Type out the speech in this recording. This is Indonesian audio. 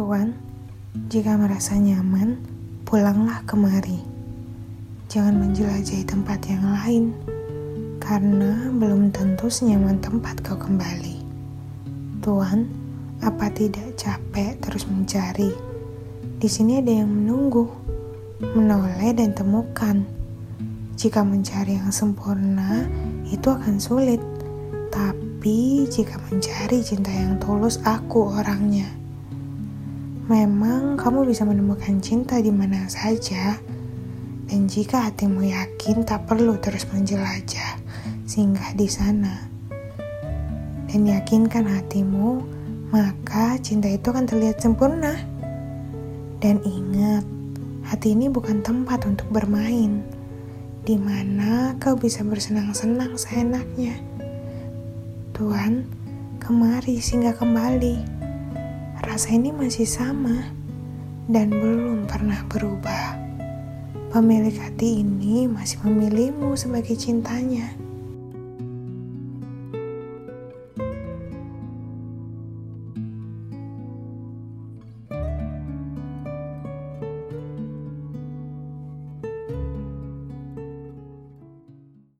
Tuan, jika merasa nyaman, pulanglah kemari. Jangan menjelajahi tempat yang lain, karena belum tentu senyaman tempat kau kembali. Tuan, apa tidak capek terus mencari? Di sini ada yang menunggu, menoleh dan temukan. Jika mencari yang sempurna, itu akan sulit. Tapi jika mencari cinta yang tulus, aku orangnya. Memang kamu bisa menemukan cinta di mana saja, dan jika hatimu yakin tak perlu terus menjelajah, singgah di sana. Dan yakinkan hatimu, maka cinta itu akan terlihat sempurna. Dan ingat, hati ini bukan tempat untuk bermain, di mana kau bisa bersenang-senang seenaknya. Tuhan, kemari singgah kembali rasa ini masih sama dan belum pernah berubah. Pemilik hati ini masih memilihmu sebagai cintanya.